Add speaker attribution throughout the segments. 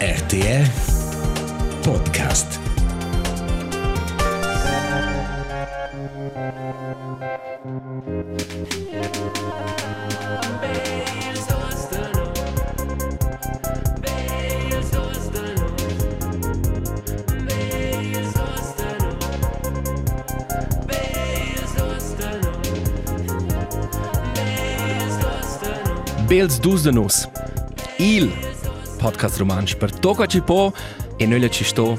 Speaker 1: RTR Podcast.
Speaker 2: Bels Duzdanus, il podcast romanč per toka ci po e noi le ci sto.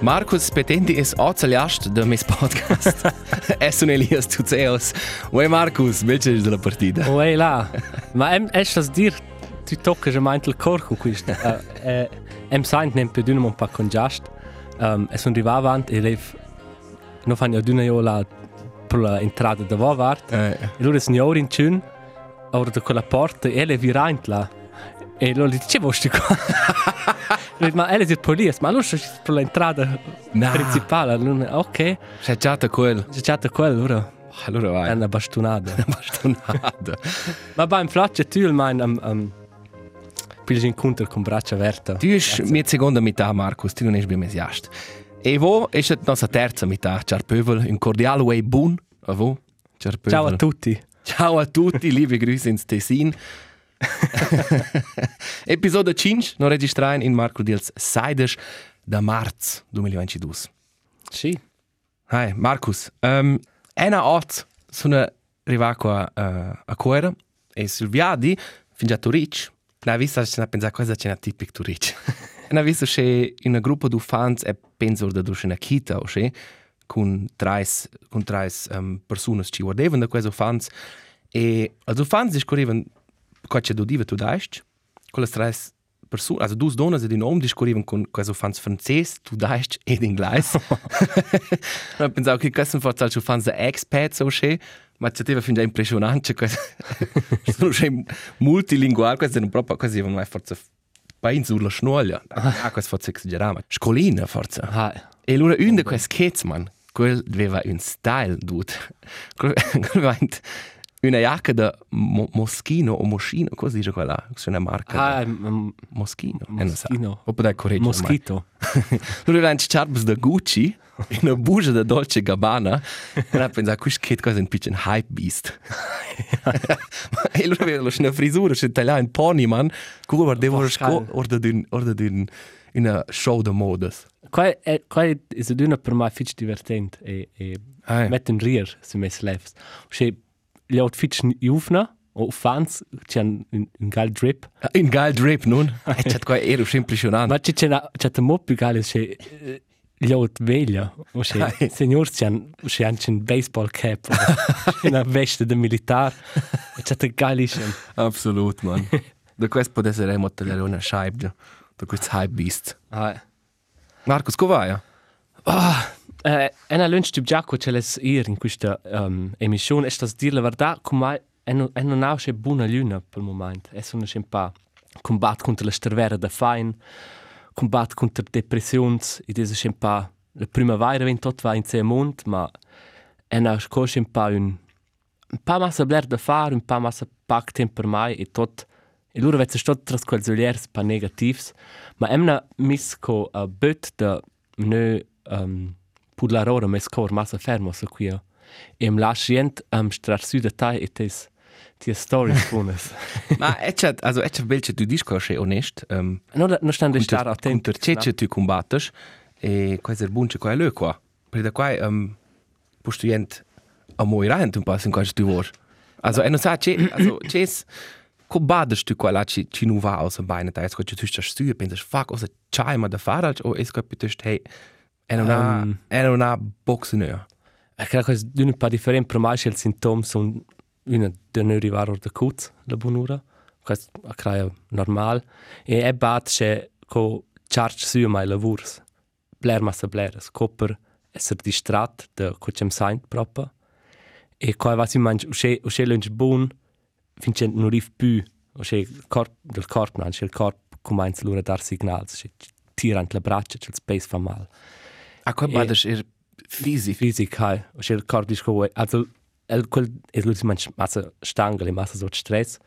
Speaker 2: Marcus Petendi es oceljast de mes podcast. es un Elias Tuceos. Uè Marcus, belce della partita.
Speaker 3: Uè là, ma em es dir, tu tocca già mai il cor con questo. uh, eh, em saint nem per un po' con giast. Um, es un riva avant e lev no fanno d'una io la per l'entrata da vovart.
Speaker 2: Eh,
Speaker 3: E loro es gnori in cun, ora da quella porta e le virant là. E gli dicevo sti qua. ma elle è police, ma allora per l'entrata
Speaker 2: No.
Speaker 3: principale. Allora, ok,
Speaker 2: c'è già quel.
Speaker 3: c'è già quello, allora
Speaker 2: Allora
Speaker 3: è
Speaker 2: vai.
Speaker 3: una bastonata.
Speaker 2: Bastonada.
Speaker 3: Ma beim Flatsche tu mein am am Pil incontro con braccia aperta.
Speaker 2: Tu es mia seconda metà, Marcus, tu non es ben mesiast. E vo es et nostra terza metà, char pövel, un cordiale way bun. A vo?
Speaker 3: Ciao a tutti.
Speaker 2: Ciao a tutti, liebe Grüße ins Tessin. Episodio 5, non registrain in Marco Diels Seides da Marz 2022.
Speaker 3: Sì.
Speaker 2: Hi, Marcus. Um, ena ot sono arrivato a, uh, a Coera e sul viadi, fin già Turic, na vista che na pensa cosa c'è na tipic Turic. na visto che in un gruppo di fans e penso da durch una kita o che con trais con trais um, persone ci guardavano da questi fans e also fans discorrevano qua c'è do diva tu daist con le trais persone also dus donne di nome discorrevano con questi fans francese tu daist ed inglese Ma pensavo che questo forse al fans da expats o che ma c'è teva fin già impressionante questo sono che multilinguale questo non proprio così ma è forse pain sulla schnoglia ah questo forse esagerama scolina forse
Speaker 3: Ah,
Speaker 2: e allora un di questi kids man quel aveva un style dude quel meint una jacca da mo moschino o moschino cosa dice quella è una marca
Speaker 3: ah, um,
Speaker 2: moschino eh.
Speaker 3: Moschino.
Speaker 2: o può correggere
Speaker 3: Moschito.
Speaker 2: Lui lancia charbs da Gucci in una bugia da Dolce Gabbana e ha pensato questo kid cosa è un piccolo hype beast e lui aveva una frisura c'è tagliato un pony man come guardava ora
Speaker 3: Pascal.
Speaker 2: orda di orda di una show da modas
Speaker 3: Qua è qua è è una per me fitch divertente e e
Speaker 2: Ah,
Speaker 3: met un rier se mes levs. Che gli out fitch jufna o fans c'è un un gal drip.
Speaker 2: un geil drip nun? E c'è qua ero impressionante
Speaker 3: Ma c'è c'è una- c'è un mo più gal che gli out veglia o che signor c'è un c'è anche un baseball cap o una veste da militar. E c'è un galischen.
Speaker 2: absolut man. Da questo può essere mo tagliare una scheibe da questo hype beast
Speaker 3: Ah,
Speaker 2: Marcus come vai
Speaker 3: Ah, eh, ena lunch tu giaco ce les ir in questa um, emissione, das dir la verità, come non è non ha buona luna per il momento. È sono pa combat contro la stervera da fine, combat contro depressioni, ed è pa la primavera wenn tot va in se mond, ma è una cosa un pa un un pa massa bler da fare, un pa massa pac tempo per mai e tot e loro vezza stot tras quels oliers pa negativs, ma emna mis co a böt da ne um, pudlar ora mes cor massa fermo so qui e im lascient am strar süda tai et es tie stories buonas.
Speaker 2: ma e c'è also e c'è belce tu disco che onest um,
Speaker 3: non non stand
Speaker 2: Unter,
Speaker 3: star attent.
Speaker 2: unter cece tu combattes e questo è bunce qua è lui qua per da qua um, posto jent a moi rent un passo in questo tu vuoi also e non sa ce also ce combattes tu qua la ci ci nu va aus beine da ist tu sta stu pensas fuck cosa c'hai ma da fare o es capito hey e non ha
Speaker 3: Um.
Speaker 2: e boxeneur
Speaker 3: Ich creo che è un po' differente per me, il sintomo sono una di non arrivare da cuz, la buonura. Questo è credo normal. E è bat che co charge su mai lavors. Bler massa bler, scopper essere distrat da co c'è saint proprio. E qua va si mangi, usce usce lunch buon, finché non riv più, usce il corpo del corpo, non il corpo comincia a dar signali, che tirant le braccia, che il space fa mal.
Speaker 2: A qua
Speaker 3: E-
Speaker 2: badas er fisic
Speaker 3: Fisic, hai. O kar diš, ko also el quel è lui manch massa stangoli, massa so stress.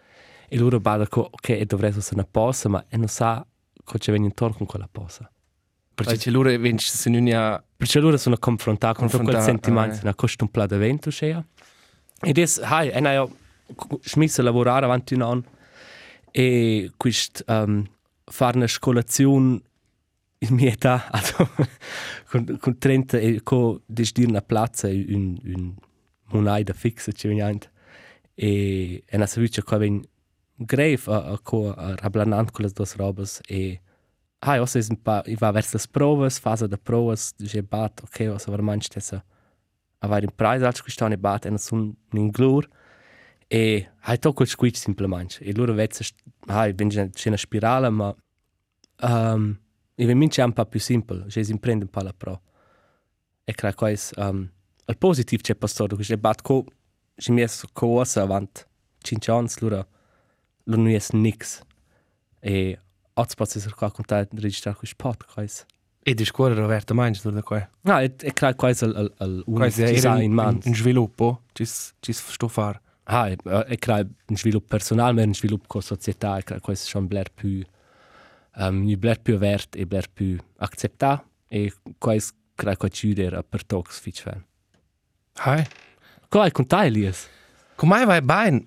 Speaker 3: E loro bada ko, ok, e dovrei essere una pausa, ma e non sa co ci viene intorno con quella posa.
Speaker 2: Perché c'è loro vince se non ha
Speaker 3: Perché loro sono confrontati con quel sentimento,
Speaker 2: eh.
Speaker 3: una costa un plato d'evento, cioè. E adesso, hai, e io ho smesso a lavorare avanti un anno e questo, um, fare una scolazione in mia età, also, con, con 30 e con desdir una piazza e un, un moneta fixa, ci niente. E è una servizio che viene grave a, a, a, a rablanant con le due robe e also ist ein paar, ich war verso Phase der Proves, ich habe bat, okay, also war manch das aber im Preis als gestanden ich bat en sun in glur e hai to quel squitch simplemente e loro vezza hai bin c'è una spirale ma um, e ben mince un po' più simple, je si prende un po' la pro e crea quais um, il positiv c'è pastore che je bat co je mi es cosa avant 5 anni lo nu es nix e Hotspot ist auch contato di registrare questo podcast.
Speaker 2: e di scuola Roberto Mainz da qua.
Speaker 3: No, e, e credo quasi al, al, al
Speaker 2: Quasi
Speaker 3: unico
Speaker 2: era
Speaker 3: in
Speaker 2: un,
Speaker 3: man.
Speaker 2: un sviluppo, ci ci sto far.
Speaker 3: Ah, e, e credo un sviluppo personale, ma un sviluppo con la società, e credo questo è un bler più, um, un bler più aperto e bler più accettato, e questo credo che ci aiuta a per talks fitch fan.
Speaker 2: Hai.
Speaker 3: Come con te, Elias?
Speaker 2: Come vai bene?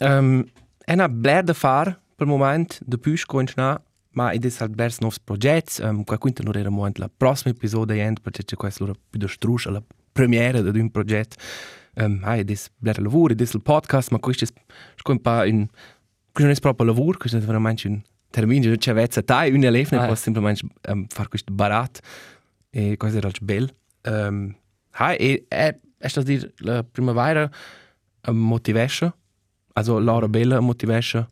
Speaker 2: um, è una bler da far per il momento, da più scontna, ma ed è halt blers novs progetti, um, qua quinta non era momento la prossima episodio end, perché c'è questo loro più da struscia, la premiera di un progetto. Um, hai, ed è bler lavoro, ed è il podcast, ma questo è un po' un... Questo non è proprio lavoro, questo è veramente un termine, non c'è vezza tai, un elef, ne
Speaker 3: Ah.
Speaker 2: posso semplicemente um, fare questo barat, e questo era bello. Um, hai, e è, è stato dire, la primavera um, motivation, also Laura Bella motivation,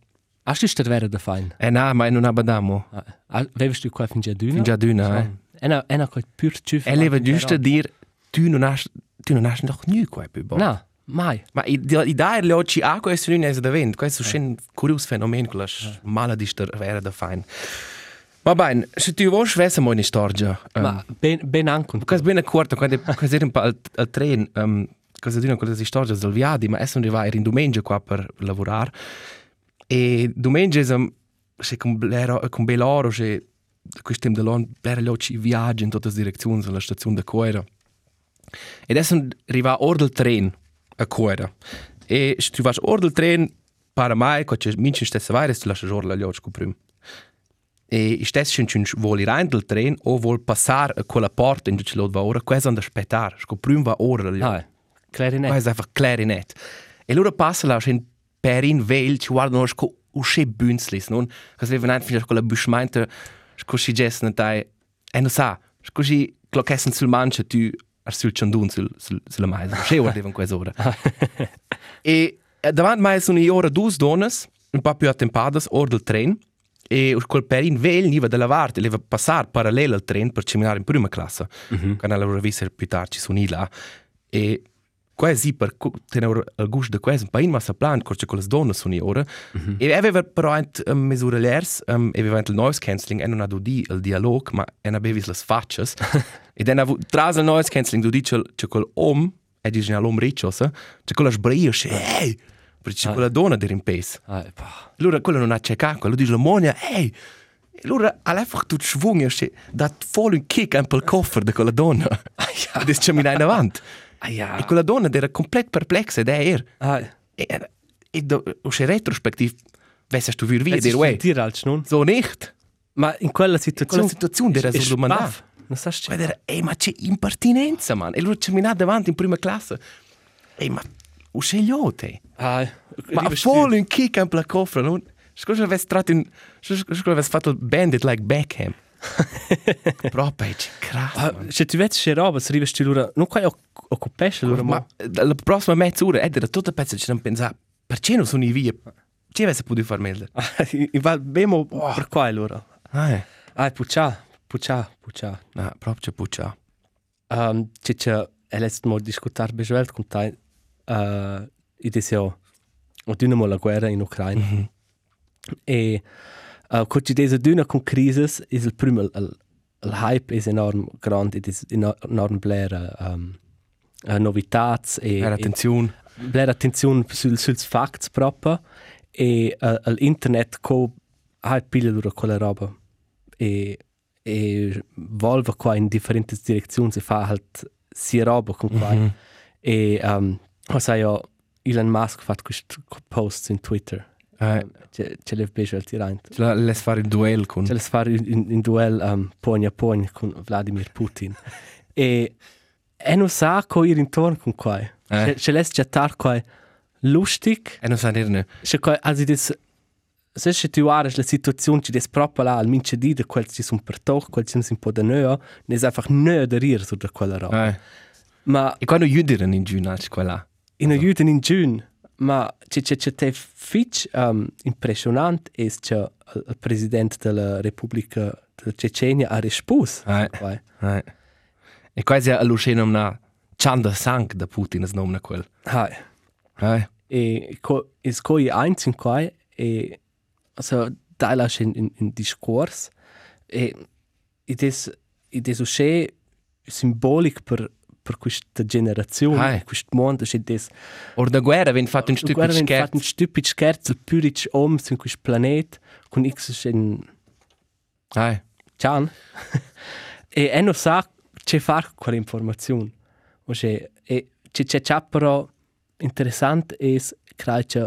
Speaker 3: Hast du das wäre der Fein?
Speaker 2: Eh no, ma non abbiamo.
Speaker 3: Ah, Wevest du qua fin già d'una?
Speaker 2: Fin già d'una, eh.
Speaker 3: Ena, ena quel pur tschüff.
Speaker 2: E leva giusto a dire, tu non hai, tu non hai noch nie qua più bon.
Speaker 3: Mai.
Speaker 2: Ma i, di, dai le oggi a questo non è da vent, questo è un curioso fenomeno, quello mala di star vera da fine. Va bene, se tu vuoi svesse mo in storia.
Speaker 3: Ma ben, ben anche
Speaker 2: Questo bene corto, quando questo era un po' al, al tren, um, cosa dire quelle storie del viadi, ma adesso arriva in domenica qua per lavorare. E domenica è um, se con blero, con beloro, se questo tempo dell'anno, blero gli occhi viaggi in tutte le direzioni sulla stazione da Coera. E adesso arriva ora del tren a Coera. E se tu vai ora del tren, para mai, quando c'è minci stessa vai, tu lasci ora gli occhi prima. E stesso c'è un vuole rein del tren o vuole passare a quella porta in cui lo va ora, questo è da aspettare, sco prima va ora gli occhi.
Speaker 3: Ah, clarinet.
Speaker 2: Questo è einfach clarinet. E loro passano là, in perin veil, ci guardano sco usce bünzlis, non? Cosa le venant fino a quella buschmeinte, sco si gessen dai, e non sa, sco si clocchessen sul manche tu ar sul ciandun sul, sul, sulla maisa. Sce ora devono questa ora. e eh, davanti mai sono ora due donne, un po' più attempadas, ora del tren, e quel perin veil niva della varte, leva passare parallelo al tren per camminare in prima classe. Mm -hmm. Quando allora visse più tardi sono là. E quasi per tenere di questo, un po' in massa plan, corce con le donne sono ora. Mm -hmm. E aveva però anche um, misure lers, um, aveva anche il noise cancelling, e non ha di il dialogo, ma e non aveva le facce. e dan tras il noise cancelling, dici c'è quel om, e dici all'om riccio, c'è quella sbria, ehi! Perché c'è quella donna di rimpes.
Speaker 3: Ah, pah.
Speaker 2: Allora quello non ha cercato, quello dice la monia, ehi! E allora ha einfach tutto schwung, e dà voll un kick un po' il coffer di quella donna. E adesso camminare in avanti.
Speaker 3: Ah, ja.
Speaker 2: E quella donna era complet perplexa ed er.
Speaker 3: Ah,
Speaker 2: E, e do, usce
Speaker 3: es
Speaker 2: dir,
Speaker 3: ist
Speaker 2: wey,
Speaker 3: dir als nun.
Speaker 2: so nicht.
Speaker 3: Ma in quella situazione...
Speaker 2: quella situazione era
Speaker 3: Ist-
Speaker 2: so
Speaker 3: ist
Speaker 2: domandà.
Speaker 3: baff. Non sa c'è.
Speaker 2: Ed era, ehi, ma c'è impertinenza, man. E lui camminava davanti in prima classe. Ehi, ma usce gli ote.
Speaker 3: Ah,
Speaker 2: Ma voll un kick un po' il coffer, non? Scusa, avessi tratto un... Scusa, avessi fatto bandit like Beckham. Proprio, c'è crasso,
Speaker 3: Ah,
Speaker 2: man.
Speaker 3: se tu vedi c'è roba, se arrivi lura, non qua occupesce lura,
Speaker 2: Ma la prossima mezz'ora era tutta pezza che non pensava, perché non sono i via? Ci avessi potuto far meglio?
Speaker 3: I va bemo per qua lura.
Speaker 2: Ah, eh.
Speaker 3: Ah, puccia, puccia, puccia.
Speaker 2: No, proprio puccia.
Speaker 3: Um, c'è c'è, è l'est mo discutar besuelt con te, uh, i desio, o dünamo la guerra in Ucraina.
Speaker 2: Mhm.
Speaker 3: E uh, con ci desa dünna con crisis, is il primo, il, il, il hype is enorm grande, is enorm blera um, novitats e...
Speaker 2: Era
Speaker 3: e-
Speaker 2: attenzione.
Speaker 3: bler attenzione sul, suls facts proprio e uh, l'internet co hai piglia dura quella roba e, e volva qua in differenti direzioni e fa halt sia roba con qua.
Speaker 2: Mhm.
Speaker 3: E um, cosa io Elon Musk fatto questo post in Twitter.
Speaker 2: Eh,
Speaker 3: Ce, ce l'ho beso al tirante.
Speaker 2: la- les fare il duel con...
Speaker 3: Ce l'ho fare in, in duel um, pogno a pogno con Vladimir Putin. e e non sa co ir intorno con qua.
Speaker 2: Eh.
Speaker 3: Ce, ce l'ho chattar qua lustig.
Speaker 2: E non sa dire ne.
Speaker 3: Se qua, also das, se se tu ares la situazione ci des proprio là al mince di de quel ci sono per toch, quel ci sono un po' da neo, ne è einfach neo da rir su da quella roba.
Speaker 2: Eh.
Speaker 3: Ma
Speaker 2: E quando jüdiren in giù nasce quella.
Speaker 3: in aiuto in giun, ma c'è c'è c'è te fitch um, impressionant è che il, il presidente della Repubblica della Cecenia ha risposto.
Speaker 2: Eh.
Speaker 3: Vai.
Speaker 2: Eh. E quasi a luscenum na Chanda Sank da Putin es nom na quel.
Speaker 3: Hai.
Speaker 2: Eh.
Speaker 3: E co, is coi eins in quai e also da la in in, in discours e it is it is usce symbolic per per questa generazione,
Speaker 2: Hai.
Speaker 3: questo mondo, c'è des
Speaker 2: Or da guerra vien fatto un
Speaker 3: Guarda,
Speaker 2: stupid
Speaker 3: wenn fatto un
Speaker 2: scherz.
Speaker 3: stupid scherzo, il puric om su questo pianeta, con X in
Speaker 2: Eh.
Speaker 3: Chan. e e non sa che fare con quella informazione. O c'è, e c'è c'è c'è però interessante è che c'è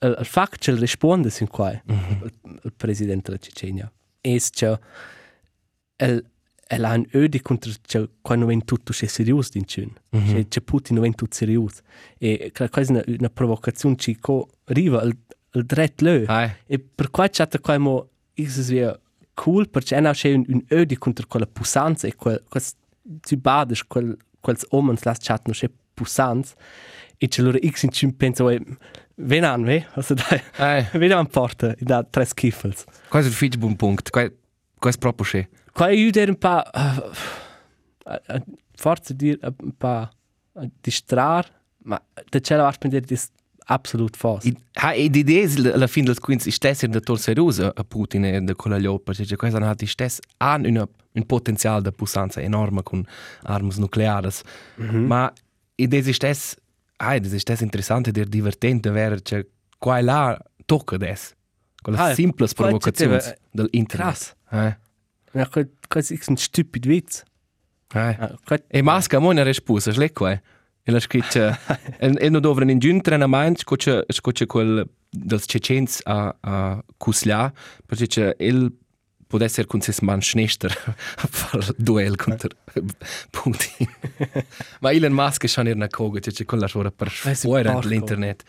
Speaker 3: il, il fatto che risponde sin qua, il, il presidente della Cecenia, è che el el ha un ödi contro che quando ven tutto c'è serioso din cun. C'è c'è Putin ven tutto serioso. E che quasi una, una provocazione ci co riva il, il dret lö.
Speaker 2: Eh.
Speaker 3: E per qua c'è qua mo is via cool perché è nasce un, un ödi contro quella pussanza e quel quel si bades quel quels omens las chat no c'è pussanza e c'è loro x in cun penso e ven an ve also da vediamo in porta da tre skiffels
Speaker 2: Quasi il fitch buon punkt. Quasi proprio sche.
Speaker 3: Qua io der un pa uh, forza dir un pa distrar ma da c'è la var spendere dis absolut fast
Speaker 2: I- Ha ed idee alla fin del quins istes in der tor serusa a Putin e de quella liopa, cioè quasi hat istes an una un potenzial da pussanza enorme con armas nucleares. Ma idee istes Ah, das ist das Interessante, der divertente wäre, cioè qua e là tocca des. Quelle
Speaker 3: Ah,
Speaker 2: simples provocazioni del internet.
Speaker 3: krass
Speaker 2: Eh,
Speaker 3: ja qua quasi ist ein stupid qua
Speaker 2: E masca mo ne risposta, sle qua. E la scritto e e no dovran in giun trenament scoce scoce quel dels cecens a a Kuslia, perché c'è il può essere con ses man schnester a far duel contro Putin. Ma Elon Musk è schon una coga, c'è quella sora per
Speaker 3: Eh, sì,
Speaker 2: fuori l'internet.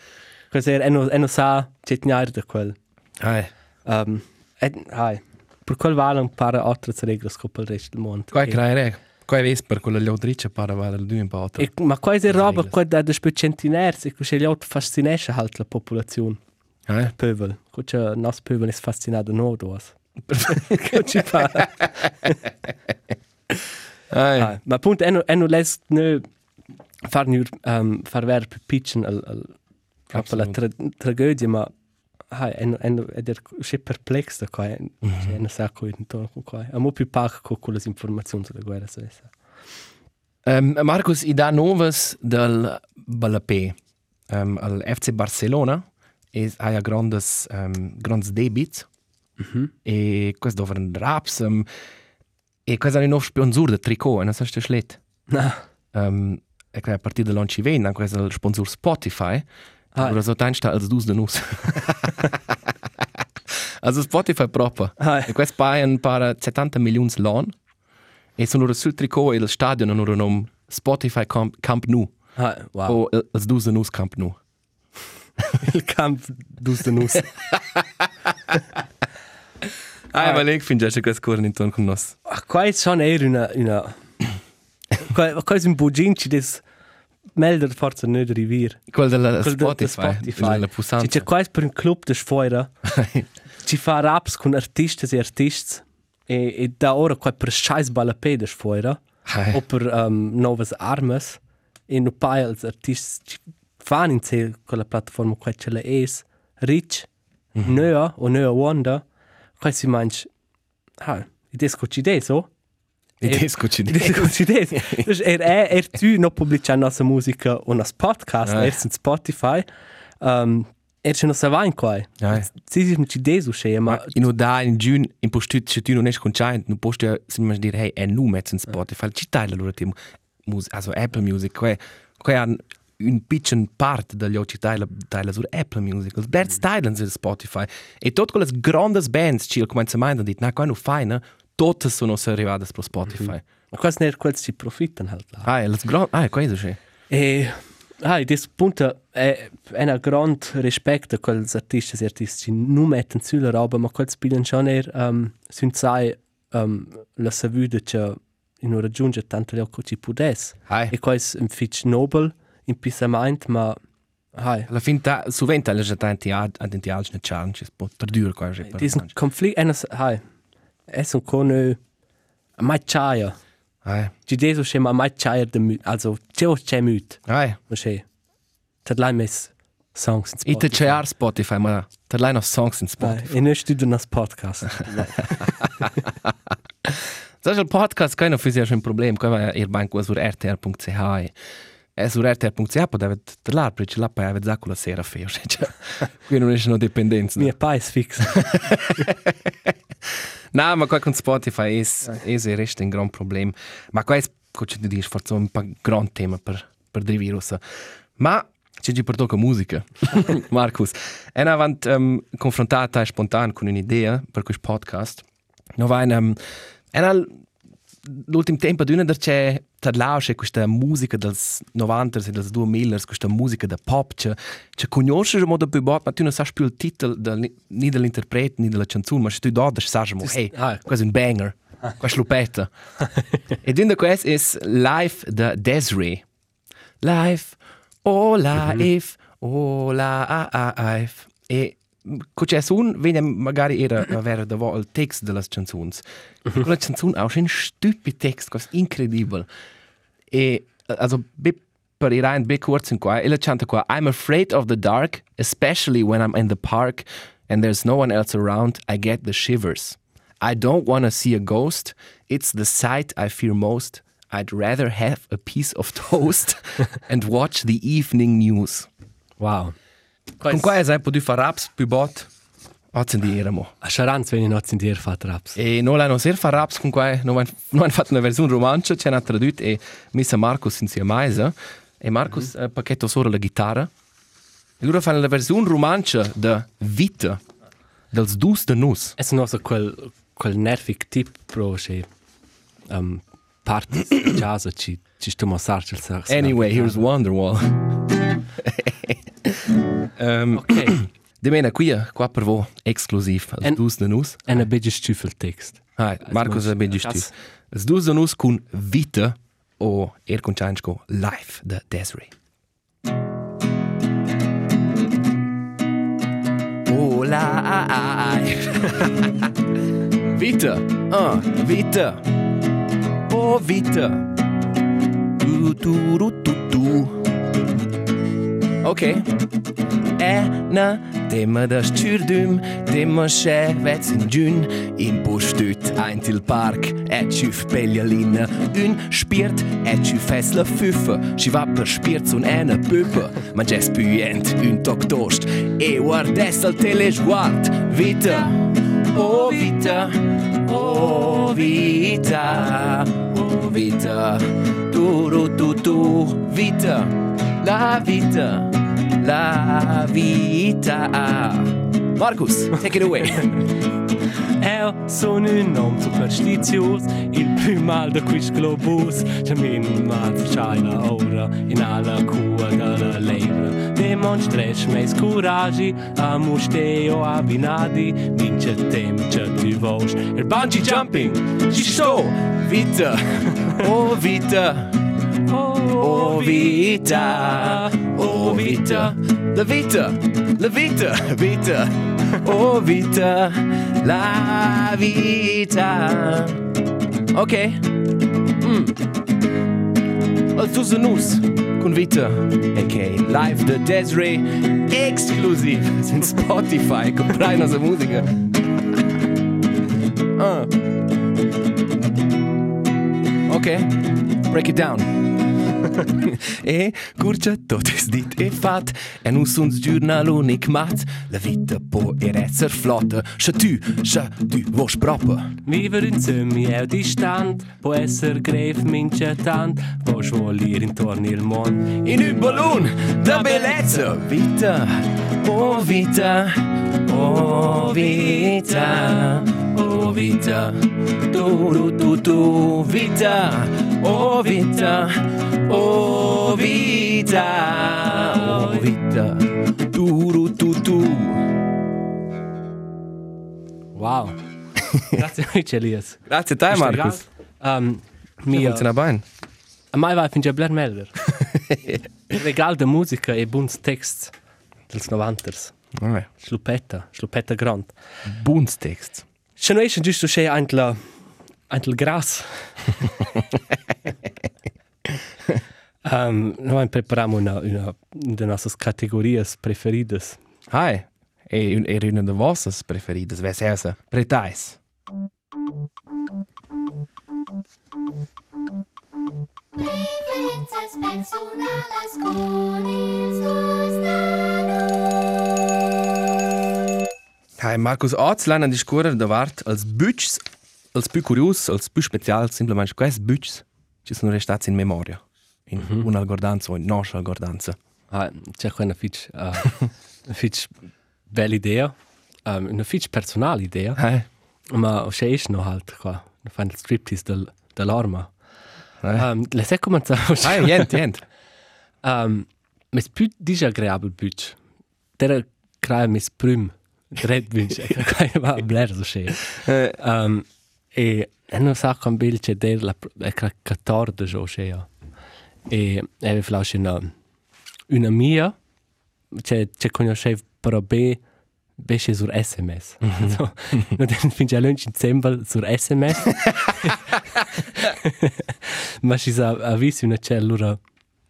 Speaker 3: er eno eno sa c'è gnar da quel
Speaker 2: Eh,
Speaker 3: um et hai per quel vale un paar altre regole scopel il resto del mondo
Speaker 2: qua
Speaker 3: E-
Speaker 2: creare. Qua è per quella leodrice para vale il due un po'.
Speaker 3: E, ma quasi roba
Speaker 2: regole.
Speaker 3: qua da da spe centiners e così gli altri fascinesce halt la popolazione
Speaker 2: Eh.
Speaker 3: pöbel così nos pöbel è fascinato no dos così fa
Speaker 2: Eh.
Speaker 3: Ah, ma appunto eno eno les ne far nur um, far ver per pitchen al al per la tra, tragedia ma hai eno eno ed er sche perplex da qua mm -hmm. eno sa co intorno con qua amo più pac co con le informazioni sulla guerra so essa
Speaker 2: Um, Marcus, i da novas del Balapé. Um, al FC Barcelona es ha grandes um, grandes debits.
Speaker 3: mm -hmm.
Speaker 2: E questo dovran raps um, e questo è un nuovo sponsor de tricot, e non so se schlet.
Speaker 3: na
Speaker 2: Um, e a partire dall'anno ci viene, questo è il sponsor Spotify.
Speaker 3: Ah.
Speaker 2: Ah. Ora tanto sta als dus de nus. also Spotify proprio.
Speaker 3: Ah.
Speaker 2: E questo pagano para 70 milioni l'anno. E sono sul tricot e il stadio non ora nom Spotify Camp, Camp Nou.
Speaker 3: ah, wow
Speaker 2: O il- als dus de nus Camp Nou.
Speaker 3: il camp dus de nus
Speaker 2: Ah, ma lei finge che questo corre intorno con
Speaker 3: ah, qua è schon eher una una qua qua è un buginci des melder forza ne rivir
Speaker 2: Quel della
Speaker 3: Quel de- de
Speaker 2: Spotify.
Speaker 3: Spotify.
Speaker 2: Della
Speaker 3: Ci
Speaker 2: pussanza.
Speaker 3: c'è quasi per un club des fuera ci fa raps con artisti e artisti e, e da ora qua per scheiß balapé des fuera
Speaker 2: Hai.
Speaker 3: o per um, novas armas e no pai als artisti ci fan in sé quella piattaforma qua ce la es rich mm -hmm. nea o nea wanda qua si manch ha idees co ci idee so
Speaker 2: I disco ci
Speaker 3: Idees co ci idee dus er er er tu no publica nossa musica o nos podcast
Speaker 2: Ah.
Speaker 3: er sind Spotify um, er c'è non sa va in qua. Si si ci desu che ma
Speaker 2: Ma in da in giun in postut se tu non es conscient, nu post ja sin man dir hey, en nu met in Spotify, ci taglia loro tim music, also Apple Music, que que han un pitchen part degli occhi taglia taglia sur Apple Music. Els Bert taglia sur Spotify. E tot quelle grandes bands ci al comencement dit, na quando fine, totes sono arrivadas pro Spotify.
Speaker 3: ma quasi ner quels ci profitan halt.
Speaker 2: Ah, les grand, ah, questo c'è.
Speaker 3: E ah, des punto è è una grand rispetto a quels artisti e artisti ci non mettono sulla roba, ma quels spielen schon er um, sun sai um, la savuda che in ora raggiunge tanto le occhi pudes.
Speaker 2: Hai.
Speaker 3: E quais un fitch nobel in pisament, ma hai.
Speaker 2: Alla fin ta sovente alle ad ad altre challenges, po per dur quasi. per-
Speaker 3: Diesen Konflikt, eines, hai. Es un konu, mai chaia.
Speaker 2: Hai.
Speaker 3: Ci desu che ma mai chaia de mut, also, c'è c'è mut,
Speaker 2: Hai.
Speaker 3: ma che. Tad lai mes songs in
Speaker 2: Ite c'è Spotify, ma der line of songs in Spotify.
Speaker 3: Spotify. E noi studiamo nas podcast.
Speaker 2: Das ist ein Podcast, keiner für sich ein Problem, kann man ihr Bank sur rtr.ch. E sur rtr.ch pot aver der lar, perché la poi aver zacco la sera feo, cioè. Qui non è no dipendenza.
Speaker 3: Mia pais fix.
Speaker 2: No, ma qua con Spotify è è è resta un gran problem. Ma qua è cosa ti dici, forse un po' gran tema per per dei virus. Ma ci ci porto con musica. Marcus, e avant um, confrontata spontan con un'idea per questo podcast. No va in um, e l'ultimo tempo d'una der c'è tadlao c'è questa musica dels 90 e dels 2000 questa musica da pop c'è c'è conoscere modo più bot ma tu non sai più il titolo del, ni dell'interprete ni della canzone ma se tu dodi sai mo hey
Speaker 3: ah.
Speaker 2: questo è un banger questa lupetta. E dunque questo è Life da Desiree. Life oh life oh life e C'è un, vede magari era avere da vo il text delle canzoni. Quella canzone ha un stupido text, cosa incredibile. E, also, be, per ir ein bit kurz in qua, ella canta qua, I'm afraid of the dark, especially when I'm in the park and there's no one else around, I get the shivers. I don't want to see a ghost, it's the sight I fear most. I'd rather have a piece of toast and watch the evening news.
Speaker 3: Wow.
Speaker 2: Con qua è potuto fare raps più bot, accendiamo.
Speaker 3: A Charanz wenn ich noch in dir fat raps.
Speaker 2: E non l'hanno ser fare raps con qua, non hanno fatto una versione romancia, c'è una traduta e messa Marcus insieme a Maisa. E Marcus mm -hmm. pacchetto solo la chitarra. E loro fanno la versione romancia da Vita, dels dus de nus.
Speaker 3: Es no so quel quel nervig tip pro che um parti jazz ci ci sto mossarci il sax.
Speaker 2: Anyway, here's Wonderwall. Um,
Speaker 3: Okay.
Speaker 2: De mena qui, qua per voi, exclusiv, als
Speaker 3: En-
Speaker 2: dus de nus.
Speaker 3: En a bege stüffel text.
Speaker 2: Hai,
Speaker 3: mens-
Speaker 2: è ben giusto.
Speaker 3: cas-
Speaker 2: Els dus de nus con Vita o er con Chanchko Life da Desiree. Oh la Vita, ah, Vita. Oh Vita. Tu tu tu tu tu. Ok. Ena, tema da stürdüm, tema sche vets in giun, in postüt ein til park, et schüf peljalina, un spiert, et schüf fessla füffe, schi va per spiert un ena püppe, ma ges puent, un toctost, e guardes al telesguard, vita, oh vita, oh vita, oh vita, tu tu tu tu, vita, la vita. La vita. Marcus, take it away.
Speaker 3: Eu sono un nom superstitius, il più mal da quis globus, c'è min mal china ora in alla cua dalla lebra. Demonstrech meis curagi, a musteo abinadi, vince tem c'è tu vos. Il bungee jumping, ci sto!
Speaker 2: Vita. Oh vita. Oh vita. Oh vita. La vita. La vita. Vita. Oh vita. La vita. Ok. Mm. Als so nus con Vita, a.k.a. Live the Desiree, exclusiv in Spotify, comprai nostra musica. Ah. Okay, break it down. e curcia tot es dit e fat. E nu suns giurnal unic mat. La vita po er esser flotta scha tu scha tu vos propa
Speaker 3: Viver in semi è distant, può essere greve mince tant, può svolire intorno il mondo.
Speaker 2: in un ballon da bellezza. Vita oh vita oh vita oh vita tu tu tu tu vita oh vita oh vita oh vita tu tu tu tu
Speaker 3: Wow. Grazie te, Elias.
Speaker 2: grazie a te Marcus
Speaker 3: Um, mia,
Speaker 2: funziona bene
Speaker 3: a mai vai finge Blair Melder. Regal de musica e buons text dels novanters.
Speaker 2: Vabbè.
Speaker 3: Slupetta, slupetta grand.
Speaker 2: buons text
Speaker 3: Se no esce giusto c'è anche la anche il gras. um, noi prepariamo una, una de nostre categorie preferite.
Speaker 2: Hai, e era una de vossas preferidas, ves essa? Pretais.
Speaker 4: Preferences personales con ils dos
Speaker 2: Hai, Marcus Oz lernen die Scurer da Wart als Bütschs, als più curios, als più special, simplemente quais Bütschs, ci sono restati in memoria. In mm -hmm. una algordanza o in nostra algordanza.
Speaker 3: Ah, c'è qua una fitch, uh, una fitch bella idea, um, una fitch personale idea,
Speaker 2: Hai,
Speaker 3: ma c'è esce no halt qua, una fan il striptease del, dell'arma.
Speaker 2: hai.
Speaker 3: Um, le sai come
Speaker 2: Hai, niente, niente.
Speaker 3: Um, mes più disagreabel bütch. Der crea mes prüm. Red bütch. Kai va bler so schön.
Speaker 2: Eh,
Speaker 3: Um, e e non sa con bil c'è der la e crea 14 o. E e vielleicht una una mia c'è c'è conosce però be besce sur SMS. so, no den fin già lunch in dicember sur SMS. Ma ci sa avvisi una c'è allora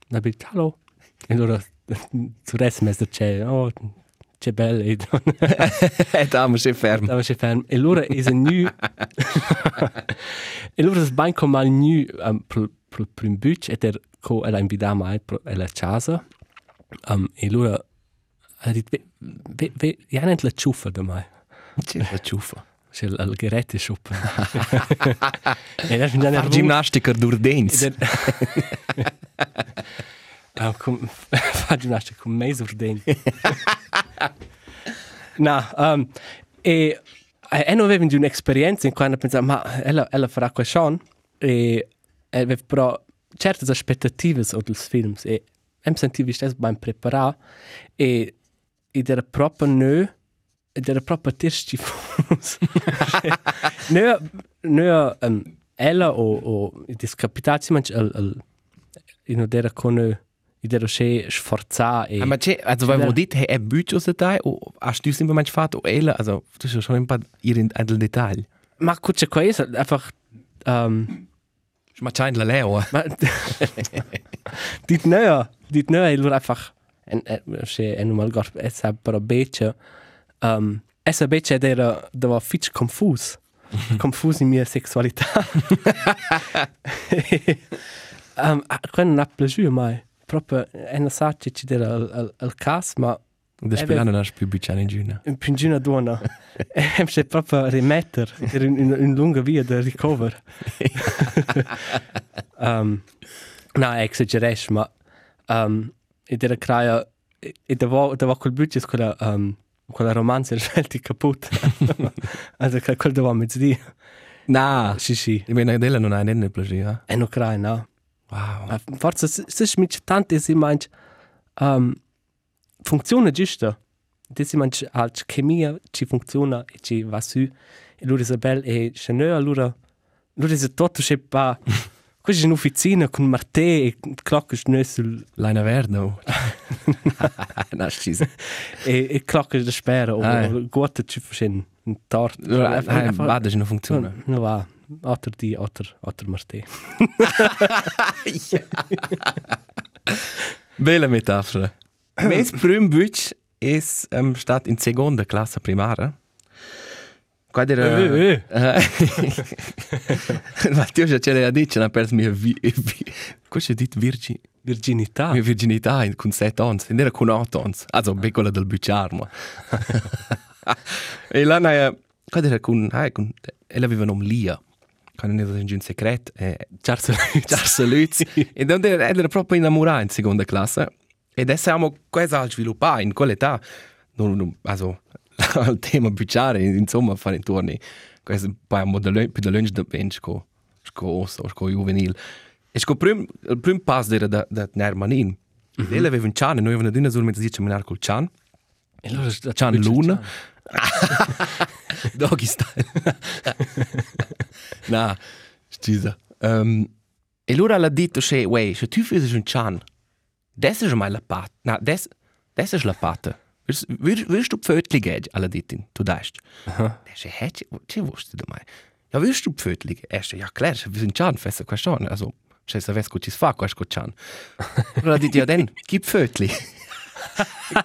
Speaker 3: na bil hallo. E allora sur SMS c'è oh c'è bello e
Speaker 2: e da ma se ferm.
Speaker 3: da c'è ferm. E allora è un nu E allora sbain com mal nu um, pro pro prim bütch et er co ela invita mai pro ela casa. Um, e allora ha dit ve ve ve ja net la ciuffa da mai.
Speaker 2: C'è la ciuffa.
Speaker 3: C'è il gerette shop. e adesso mi
Speaker 2: Far ginnastica d'urdens.
Speaker 3: Ed è- Ah, com... fa ginnastica con mezzo ordine. no, um, e, e non avevo un'esperienza in cui hanno pensato, ma ella, ella farà questo e e aveva però certe aspettative dei film e em sentivo stesso ben preparato e ed era proprio noi ed era proprio tirsti noi noi um, ella o o discapitati manch al al in odera con id era che sforza e
Speaker 2: Ma c'è, also weil wo dit he e bütsch aus da o hast du simplemente fatto o ela, also das ist schon ein paar ihr in ein Detail.
Speaker 3: ma cuccia questo einfach um,
Speaker 2: Ma c'è la leo.
Speaker 3: ma dit neuer dit neuer il einfach en che en mal gar es ha però bece um, es a bece era da war fitch confus confus in mia sexualità um, quello non ha piaciuto mai proprio è una saccia ci era al, al, al cas ma
Speaker 2: Da spiegano das più bütsch in giuna.
Speaker 3: in pingina donna e c'è proprio rimettere era in, in, in lunga via da recover. Um, no exageresh ma um, ed era craia e da va col budget quella um, quella romanza è scelti caput. Also quel quel da va mezzi
Speaker 2: Na,
Speaker 3: sì sì.
Speaker 2: Ich meine, della non ha niente piacere.
Speaker 3: e no crai no
Speaker 2: Wow.
Speaker 3: Ma forse se se mit tante si manch um, funziona giusto de si manch alt chemia ci funziona e ci va su e lura Isabel e cheneur allora lura se tutto c'è pa questa è un'officina con Marte e clocca noi sul
Speaker 2: Leina Verno. Na, schieße.
Speaker 3: e, e clocca da spera o
Speaker 2: Ah,
Speaker 3: o guarda ci facen un tort
Speaker 2: Nein, va, das ist noch funktioniert.
Speaker 3: no va otter di otter otter Marte
Speaker 2: Bella metafora. Mes prim bütsch es um, stat in seconda classe primara. Quad era...
Speaker 3: Eh, eh.
Speaker 2: Ma ti ho già detto, non ha perso mia vi... vi... Cosa dit virgi...
Speaker 3: Virginità.
Speaker 2: mia virginità in, con sette anni, non era con otto anni, also ah. quella del bucciarmo. e là, naia, quando era con, ah, con, ella aveva un nome Lia, quando era in un segreto, e
Speaker 3: Charles
Speaker 2: Charles Lutz, e era proprio innamorata in seconda classe, e adesso siamo quasi a sviluppare in quell'età, non, non, also, il tema bucciare, insomma, fare intorno, questo poi un po' più da lunch da bench, con, osso, con juvenil. E sco prim, il prim pass era da, da Nermanin. Mm -hmm. Ella aveva un cian, e noi avevamo una solamente dice menar col cian.
Speaker 3: E allora
Speaker 2: Cian Luna. Doggy style. Na, scusa. Um, e allora ha detto, che, wey, se tu fai un cian, das ist mal la pat. Na, das, das ist la pat. Wirst, du pfötli gehen, alla dittin, tu daist.
Speaker 3: Aha.
Speaker 2: Das ist, hä, ce wusste du mai? Ja, wirst du pfötli? Erst, ja, klar, wir sind cian, festa question. Also, se sapessi cosa ci fa, questo cian. Allora ha detto, ja, den, chi pfötli?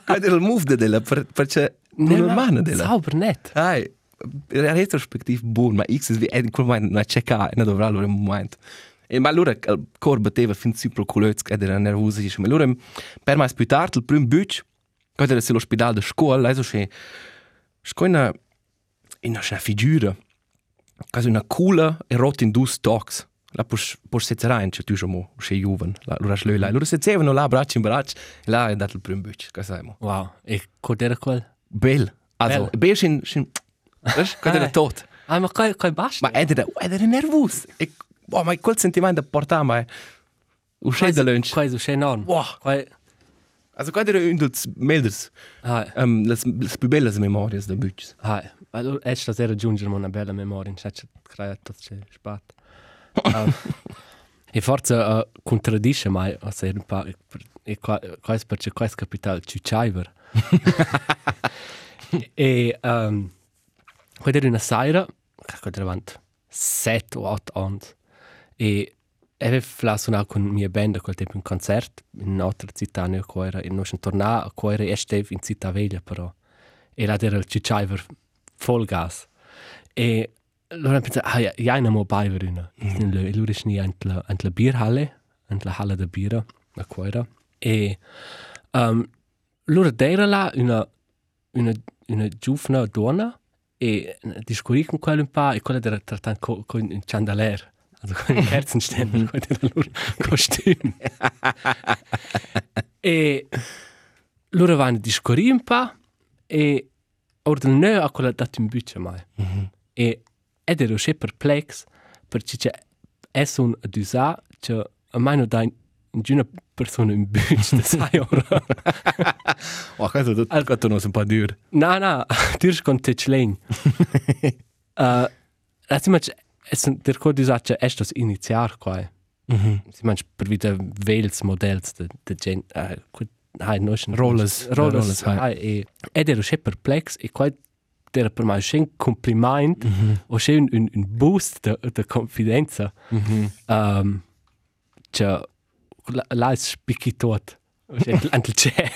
Speaker 2: Quello era il move della, per, perché non è mano della.
Speaker 3: Sauber net.
Speaker 2: Ai, retrospectiv buon, ma X è in quel momento non c'è non dovrà allora un momento. E ma allora il cor batteva fin super culöz ed era nervoso dice, ma allora per me più tardi il primo buc, quando era all'ospedale di scuola, adesso c'è c'è una una una figura, quasi una culla e rotta in due stocks. La pus pus sezzare in c'è tu mo, c'è juven, la allora slö la. Allora sezzevano là braccio in braccio, e là è dato il primo buc, cosa sai mo.
Speaker 3: Wow. E cod era quel?
Speaker 2: Bel. Also, bel sin sin Weißt du, era tot.
Speaker 3: Ah, ma kai kai basta.
Speaker 2: Ma ed era, ed era nervoso. E, oh, ma quel sentimento da portare, ma uscì da lunch.
Speaker 3: So schön enorm.
Speaker 2: Wow.
Speaker 3: Kai
Speaker 2: Also quando era un dels melders,
Speaker 3: Ah,
Speaker 2: um, les, les più belle memorias da bucs.
Speaker 3: ah. Allora, è sta era giungere una bella memoria, in c'è crea tutto c'è spat. E forse uh, contraddisce mai a se un po' e qua qua è perché qua è capital Ciuciver. e um, quando era una sera, quando era avanti sette o otto anni, e avevo suonato con mia band a quel tempo un concerto in un'altra città, nel quale e non sono tornato a quale e stavo in città veglia però. E là era il Ciuciver full gas. E allora pensavo, ah, ja, ja, non mo beiverina. Mm. E lui è ant la, ant la bierhalle, ant la halla da birra, a quella. E um, allora era là una, una, una giovane donna e discorri con quello un po' e quella era trattata con, con un chandelier. Also con un Kerzenständer, con il loro costume. e loro vanno a discorri un po' e ordinò a quella dato un buccia mai. Mm -hmm. E ed ero še perplex perché c'è è un ad usare che a mai non dai una persona in buccia da sai ora.
Speaker 2: Oh, questo tutto,
Speaker 3: Al-
Speaker 2: questo non è un po' duro.
Speaker 3: Na, na, dirš kon te člen. uh, recimo, če sem tako dizal, če eštos iniciar, kaj.
Speaker 2: Mm -hmm.
Speaker 3: Si manj prvite vels models, de, de gen, hai, nošen.
Speaker 2: Rollers,
Speaker 3: Rollers,
Speaker 2: rollers, hai.
Speaker 3: E, ed ero še perplex, e kaj, era per me še un compliment, mm -hmm. o še un, un, boost de, de confidenza.
Speaker 2: Mm -hmm.
Speaker 3: Um, če, la, la è spicchitot. Antel c'è.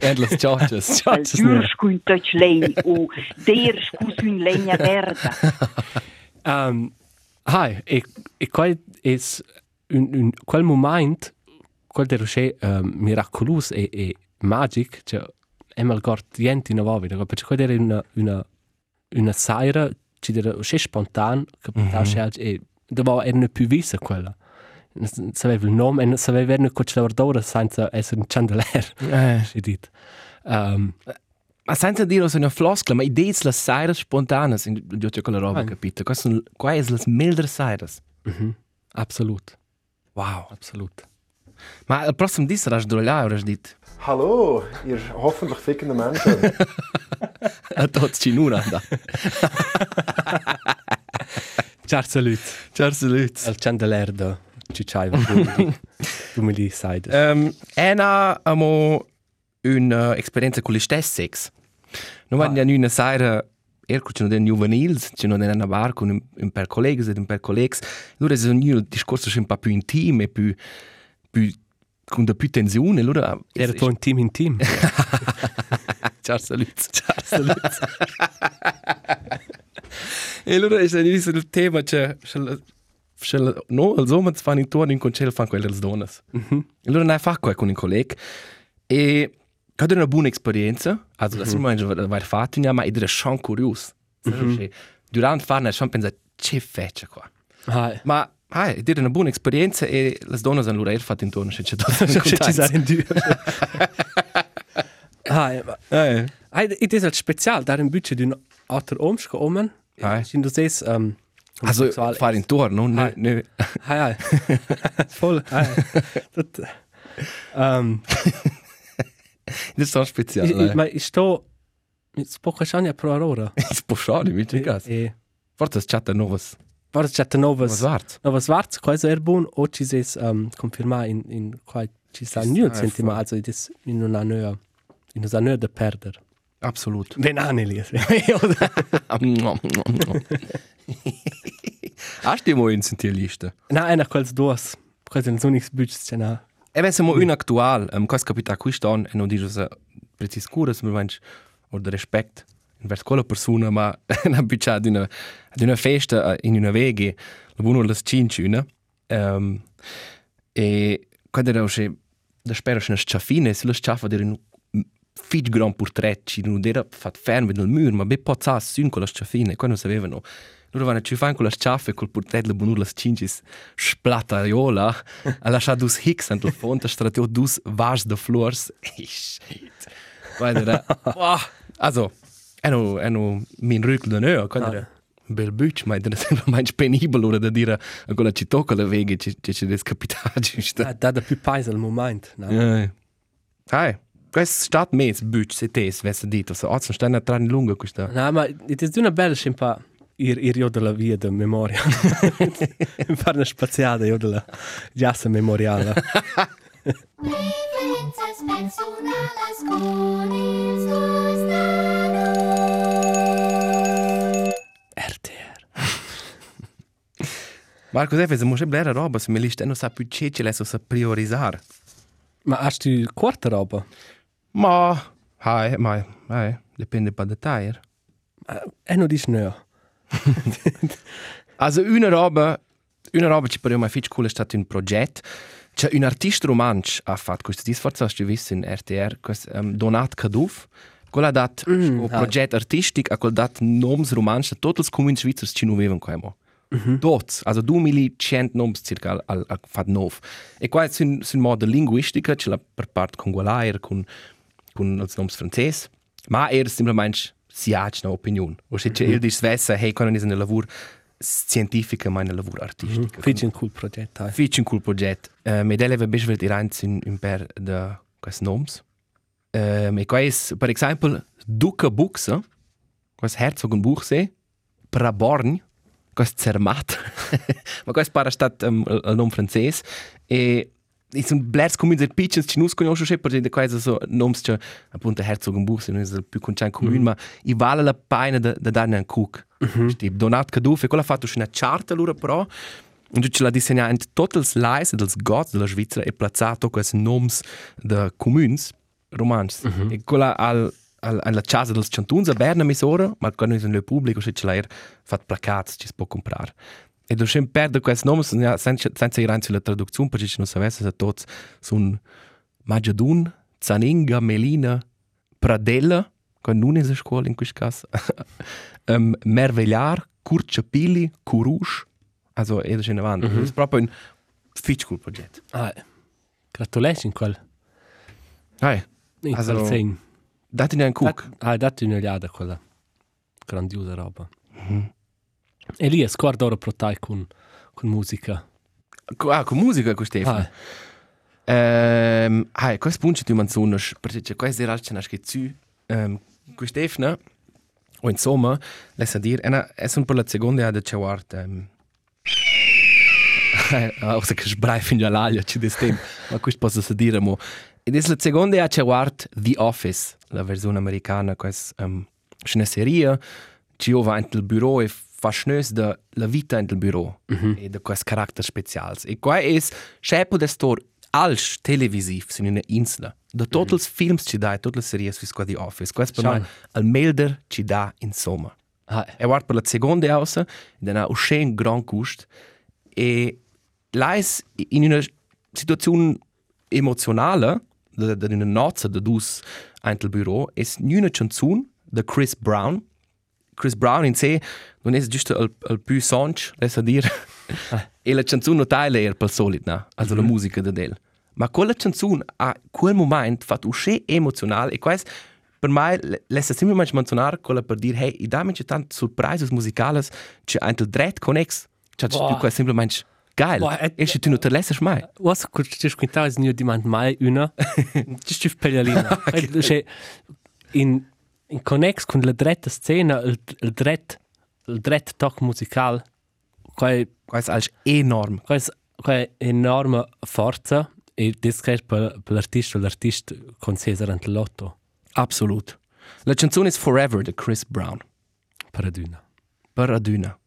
Speaker 2: Endless charges.
Speaker 5: Durs cun touch lein o ders cus un legna verda.
Speaker 3: Um, hai, e, e quel è un, un, quel moment, quel del rocher um, miracolous e, e magic, cioè, è mal gort niente in avovina, perché quella era una, una, una sera, ci era rocher spontan, che portava mm -hmm. e dove era non più vista quella. Sapeva il nome e vedere come ci lavorava senza essere un chandelier,
Speaker 2: Eh.
Speaker 3: si dit. Um,
Speaker 2: Ma senza dire se una floscola, ma idee le sairas spontanas, in io c'ho quella roba,
Speaker 3: Ah.
Speaker 2: capito? Queste sono, qua è le mildere sairas.
Speaker 3: mhm, absolut,
Speaker 2: Wow.
Speaker 3: absolut.
Speaker 2: Ma al prossimo dis saras drollà, ora dit.
Speaker 6: Hallo, ihr hoffentlich fickende Menschen.
Speaker 2: A tots ci nuna da.
Speaker 3: Ciao salut.
Speaker 2: Ciao salut.
Speaker 3: Al chandelier da Cicciai, tu mi li sai. das.
Speaker 2: Um, Ena amo un'esperienza con gli stessi sex. Non
Speaker 3: Ah.
Speaker 2: va in una sera Erco ci non den juvenils, ci non den una bar con un, un per colleghi ed un per. Allora è un il discorso un po' più intimo e più, più con da più tensione. Allora
Speaker 3: Era tu un team in team.
Speaker 2: Ciao salut. Ciao salut. e allora è stato il tema, cioè, Scel, no, als homens fanno intorno in concel fanno quelle als donas. Mm -hmm. E allora ne fa con un collega e che una buona esperienza, also das mm -hmm. vai fatto, ma è schon curios. Mm -hmm. Durante farne schon pensa che fece qua.
Speaker 3: Hai.
Speaker 2: Ma hai, è una buona esperienza e le donne hanno loro fatto intorno, c'è c'è
Speaker 3: Ci ci in due. Hai, Hai, it is als spezial, da ein Budget d'un alter Omsch gekommen.
Speaker 2: Hai.
Speaker 3: Sind du ses ähm
Speaker 2: also
Speaker 3: sexual-
Speaker 2: fare intorno, ne,
Speaker 3: Hai.
Speaker 2: ne.
Speaker 3: Hai, hai. Voll. Hai. Dat ähm
Speaker 2: Das ist so speziell.
Speaker 3: ich, ich,
Speaker 2: Ich,
Speaker 3: ma ich sto Jetzt poco Shania pro Aurora.
Speaker 2: ich pushare, mi c'è gas.
Speaker 3: E
Speaker 2: Forse c'è novas.
Speaker 3: war c'è novas.
Speaker 2: Was wart?
Speaker 3: Novas Warts, quasi er bun, o ci ses ähm conferma in in quai ci sa
Speaker 2: Ci
Speaker 3: nu
Speaker 2: sta,
Speaker 3: sentima also das in una nöa in una nöa de perder.
Speaker 2: Absolut.
Speaker 3: Ven aneli.
Speaker 2: Hast du mal in die Liste?
Speaker 3: Na, einer quals dos. Quasi in so nichts Budgets c'è
Speaker 2: E ben siamo un actual, um, cosa capita qui stan e non dico se precis curas, ma mens o de respect vers quella persona, ma na bicia di una di una festa eh, in una veghe, la buono las cinci una. Um, e quando era usce da spero che sciafine, se la sciafa di fitch gran portrait, ci non era fat fermo nel mur, ma be pozza sun con la sciafine, quando sapevano Loro vanno ci fanno con la sciaffa e col portello buono las cincis splattaiola, a lasciare dus hicks ant la fonte, strateo dus vas de flors. Shit. Guarda, wow. Also, eno, eno min rückel da neo, quando era un bel buc, ma era sempre mai penibile ora da dire a quella ci tocca la vega, ci ci descapitare, giusto?
Speaker 3: Da da da più paese al moment, no?
Speaker 2: Ja. Hai, questo stat mes buc, se tes, vesse dito, so oggi stanno tra in lunga questa.
Speaker 3: No, ma it is una bella scimpa ir ir io della via de memoria. Spaziata io della giassa memoriale.
Speaker 4: Princess Pensuna las conis dos nanos.
Speaker 3: RTR.
Speaker 2: Marco Zefes, mo še blera roba, se me lište eno sa più cece, le so sa priorizar.
Speaker 3: Ma hast du quarta roba?
Speaker 2: Ma, hai, ma, hai, dipende pa dettaglier.
Speaker 3: E non dici no.
Speaker 2: Also una roba, una roba ci pare mai fitch cool è stato un progetto. C'è un artista romansch ha fatto questo disforzo, hast du visto in RTR, questo um, Donat Kaduf. Quella ha dato
Speaker 3: Mm,
Speaker 2: un
Speaker 3: hai.
Speaker 2: progetto artistico, ha quel dato noms romansch, da tutti i comuni svizzeri ci non avevano quemo. Tots, also 2100 noms circa al, al, al fat nov. E qua è un, un modo linguistica, ce l'ha per parte con Gualair, con, con els noms francesi, ma era semplicemente si ha una opinione. O se c'è il di svessa, hey, quando è un lavoro scientifico, ma un lavoro artistico.
Speaker 3: Fitch un cool progetto. hai.
Speaker 2: Fitch un cool progetto. Uh, mi deve avere bisogno di reinz in, in per de questi noms. Um, e qua è, per esempio, Duca Buxa, questo Herzog und Buchsee, Braborn, questo Zermatt, ma questo pare stato um, il nome francese, e e sono blers comuni del piccolo, ci non conosco, perché questo sono nomi che appunto Herzog und Buchsee non è più conosciuto comune, ma i vale la pena di dare un cook. Stip, Donat Kaduf, e quello ha fatto una charta loro però, Und tu l'ha disegnato in tutte le slice dels gods della Svizzera e plazato questi nomi de communs romans. Mm -hmm. E quella al, al, alla casa dels cantuns a Berna misora, ma quando è nel pubblico se ce l'ha fatto placats ci si può comprare. E tu sempre perde questi nomi senza, senza ir sulla traduzione perché non sapesse se tutti sono Maggiadun, Zaninga, Melina, Pradella, che non è la scuola in questo caso, um, Mervegliar, Curciapilli, Curush, also è in avanti. Mm -hmm. È proprio un fitch cool progetto.
Speaker 3: Ah, Gratulation quel.
Speaker 2: Hai,
Speaker 3: In
Speaker 2: Also-
Speaker 3: quel segno.
Speaker 2: dati un cook.
Speaker 3: Ah, datti un'oliata quella. Grandiosa roba. E lì è scorda ora pro tai con, con musica.
Speaker 2: Ah, con musica con Stefano.
Speaker 3: Ah,
Speaker 2: Ehm, hai, questo punto tu manzonas, perché questo era c'è nasce zu. Ehm, con Stefano, o insomma, lascia dire, è una, è un po' la seconda da c'è guard. Ehm, Ah, se che sbrai fin già l'aglia, ci destem, ma questo posso dire, mo. Ed è la seconda c'è guard The Office, la versione americana, questa um, una serie, ci va in il bureau e fa schnös de la vita in il bureau mm -hmm. e de quest carattere specials. E qua è scepo de stor als televisiv in una insula. Da tutti mm -hmm. films ci dà, tutte le serie su qua The Office. Questo per
Speaker 3: Schau.
Speaker 2: me al melder ci dà insomma.
Speaker 3: ah,
Speaker 2: E guarda per la seconda ausa, dan ha uscì un gran gust E lais in una situazione emozionale, da, da una nozza da dus ein il bureau, es una canzone da Chris Brown. Chris Brown in sé non è giusto il, il più sonch, lascia dire. e la canzone non taglia er per solid, no? also la musica da del. Ma quella canzone a quel momento fatto uscire emozionale e questo per me lascia semplicemente menzionare quella per dire hey, i dammi c'è tanto sorprese musicali c'è ein il dret connex. Cioè,
Speaker 3: Boah.
Speaker 2: tu questo semplicemente geil.
Speaker 3: Boah, et-
Speaker 2: e se tu non te lascias mai.
Speaker 3: Was kurz ti squintava is new demand mai una. Ti stif peglialina. Cioè in in connex con la dretta scena il il dret il dret toc musical quai
Speaker 2: Questo è enorme.
Speaker 3: quai quai enorme forza e discret per per l'artista l'artista con Cesar Antelotto
Speaker 2: Absolut. La canzone è Forever di Chris Brown.
Speaker 3: per aduna.
Speaker 2: Per aduna.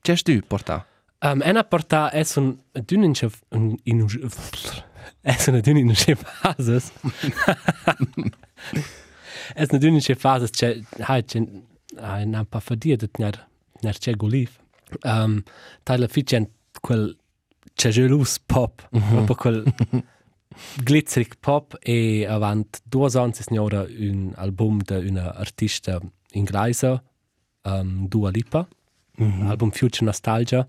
Speaker 2: C'è tu porta?
Speaker 3: Um, ena porta es un dünnen in in es una dünnen in fases. es dünnen in fases che ha che ha na pa fadia det ner ner che golif. Um, tala ficen quel che gelus pop, proprio quel glitzerig pop e avant due anni signora un album de una artista inglese um, Dua Lipa mm-hmm. album Future Nostalgia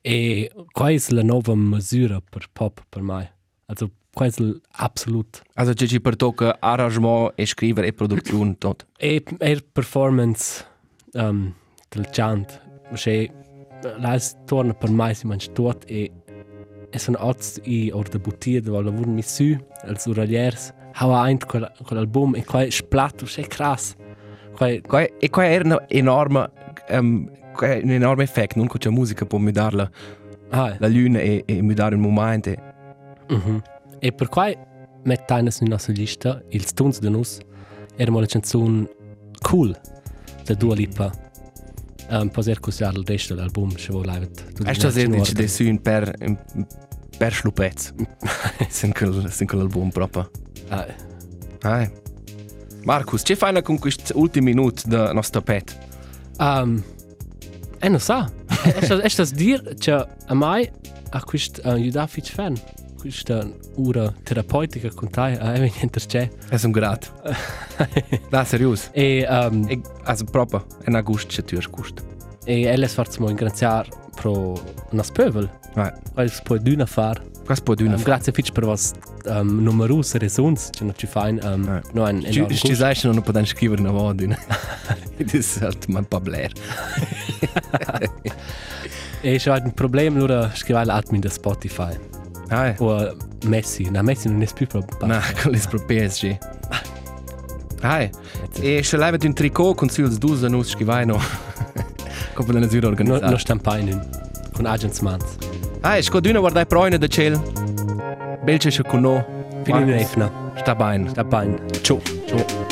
Speaker 3: e qua è la nuova misura per pop per me also qua è absolut
Speaker 2: Also c'è ci per tocca arrangement e scrivere e produzione tot.
Speaker 3: e er performance um, del chant che la torna per me si mangia tot e e sono oz i or de butia de vola vurmi su als uraliers hava ein quel quell'album e qua è splatto che krass qua è
Speaker 2: Qua e è un enorme um, un enorme effetto, non c'è musica può mudarla
Speaker 3: ah,
Speaker 2: la luna e, e mudare un momento. E...
Speaker 3: Mhm. E per quai mettainas in nostra lista il stunz de nus era la canzone cool da Dua Lipa um, poser considerare il resto dell'album se vuoi live
Speaker 2: È se dice sun per per schlupez. Sin quel sin quell'album proprio.
Speaker 3: Ah,
Speaker 2: Ai. Marcus, c'è fai con questo ultimo minuto da nostro pet?
Speaker 3: um, e non sa è sta- è sta dir che a mai a quist uh, aiuta fitch fan questa ora terapeutica con te a uh, niente c'è
Speaker 2: È un grato. Da, serios.
Speaker 3: e um,
Speaker 2: E, also proprio, è una gust c'è tu gust.
Speaker 3: e elles farts mo ingraziar pro nas pövel
Speaker 2: Vai.
Speaker 3: weil es d'una far
Speaker 2: Questo può dire
Speaker 3: Um, grazie fitch per was um, numerose resons che non ci fain um,
Speaker 2: Eh.
Speaker 3: no ein
Speaker 2: Ci,
Speaker 3: enorm
Speaker 2: ci
Speaker 3: gust.
Speaker 2: sai che non puoi scrivere una volta. Das ist halt mein Pabler.
Speaker 3: e c'è un problem lura scrivere l'admin da Spotify
Speaker 2: Ai.
Speaker 3: o Messi na Messi non è più probabile
Speaker 2: Na, quello è per PSG. Ai. E se lei un tricot con sils dus a nus scrivaino. Come una zura
Speaker 3: no, no
Speaker 2: organizzata.
Speaker 3: stampainen con Agents Mans
Speaker 2: Ai, sco d'una guardai proine da ciel. Belce se con no.
Speaker 3: Fini in Efna
Speaker 2: Sta bene.
Speaker 3: Stampain Ciao
Speaker 2: Ciao.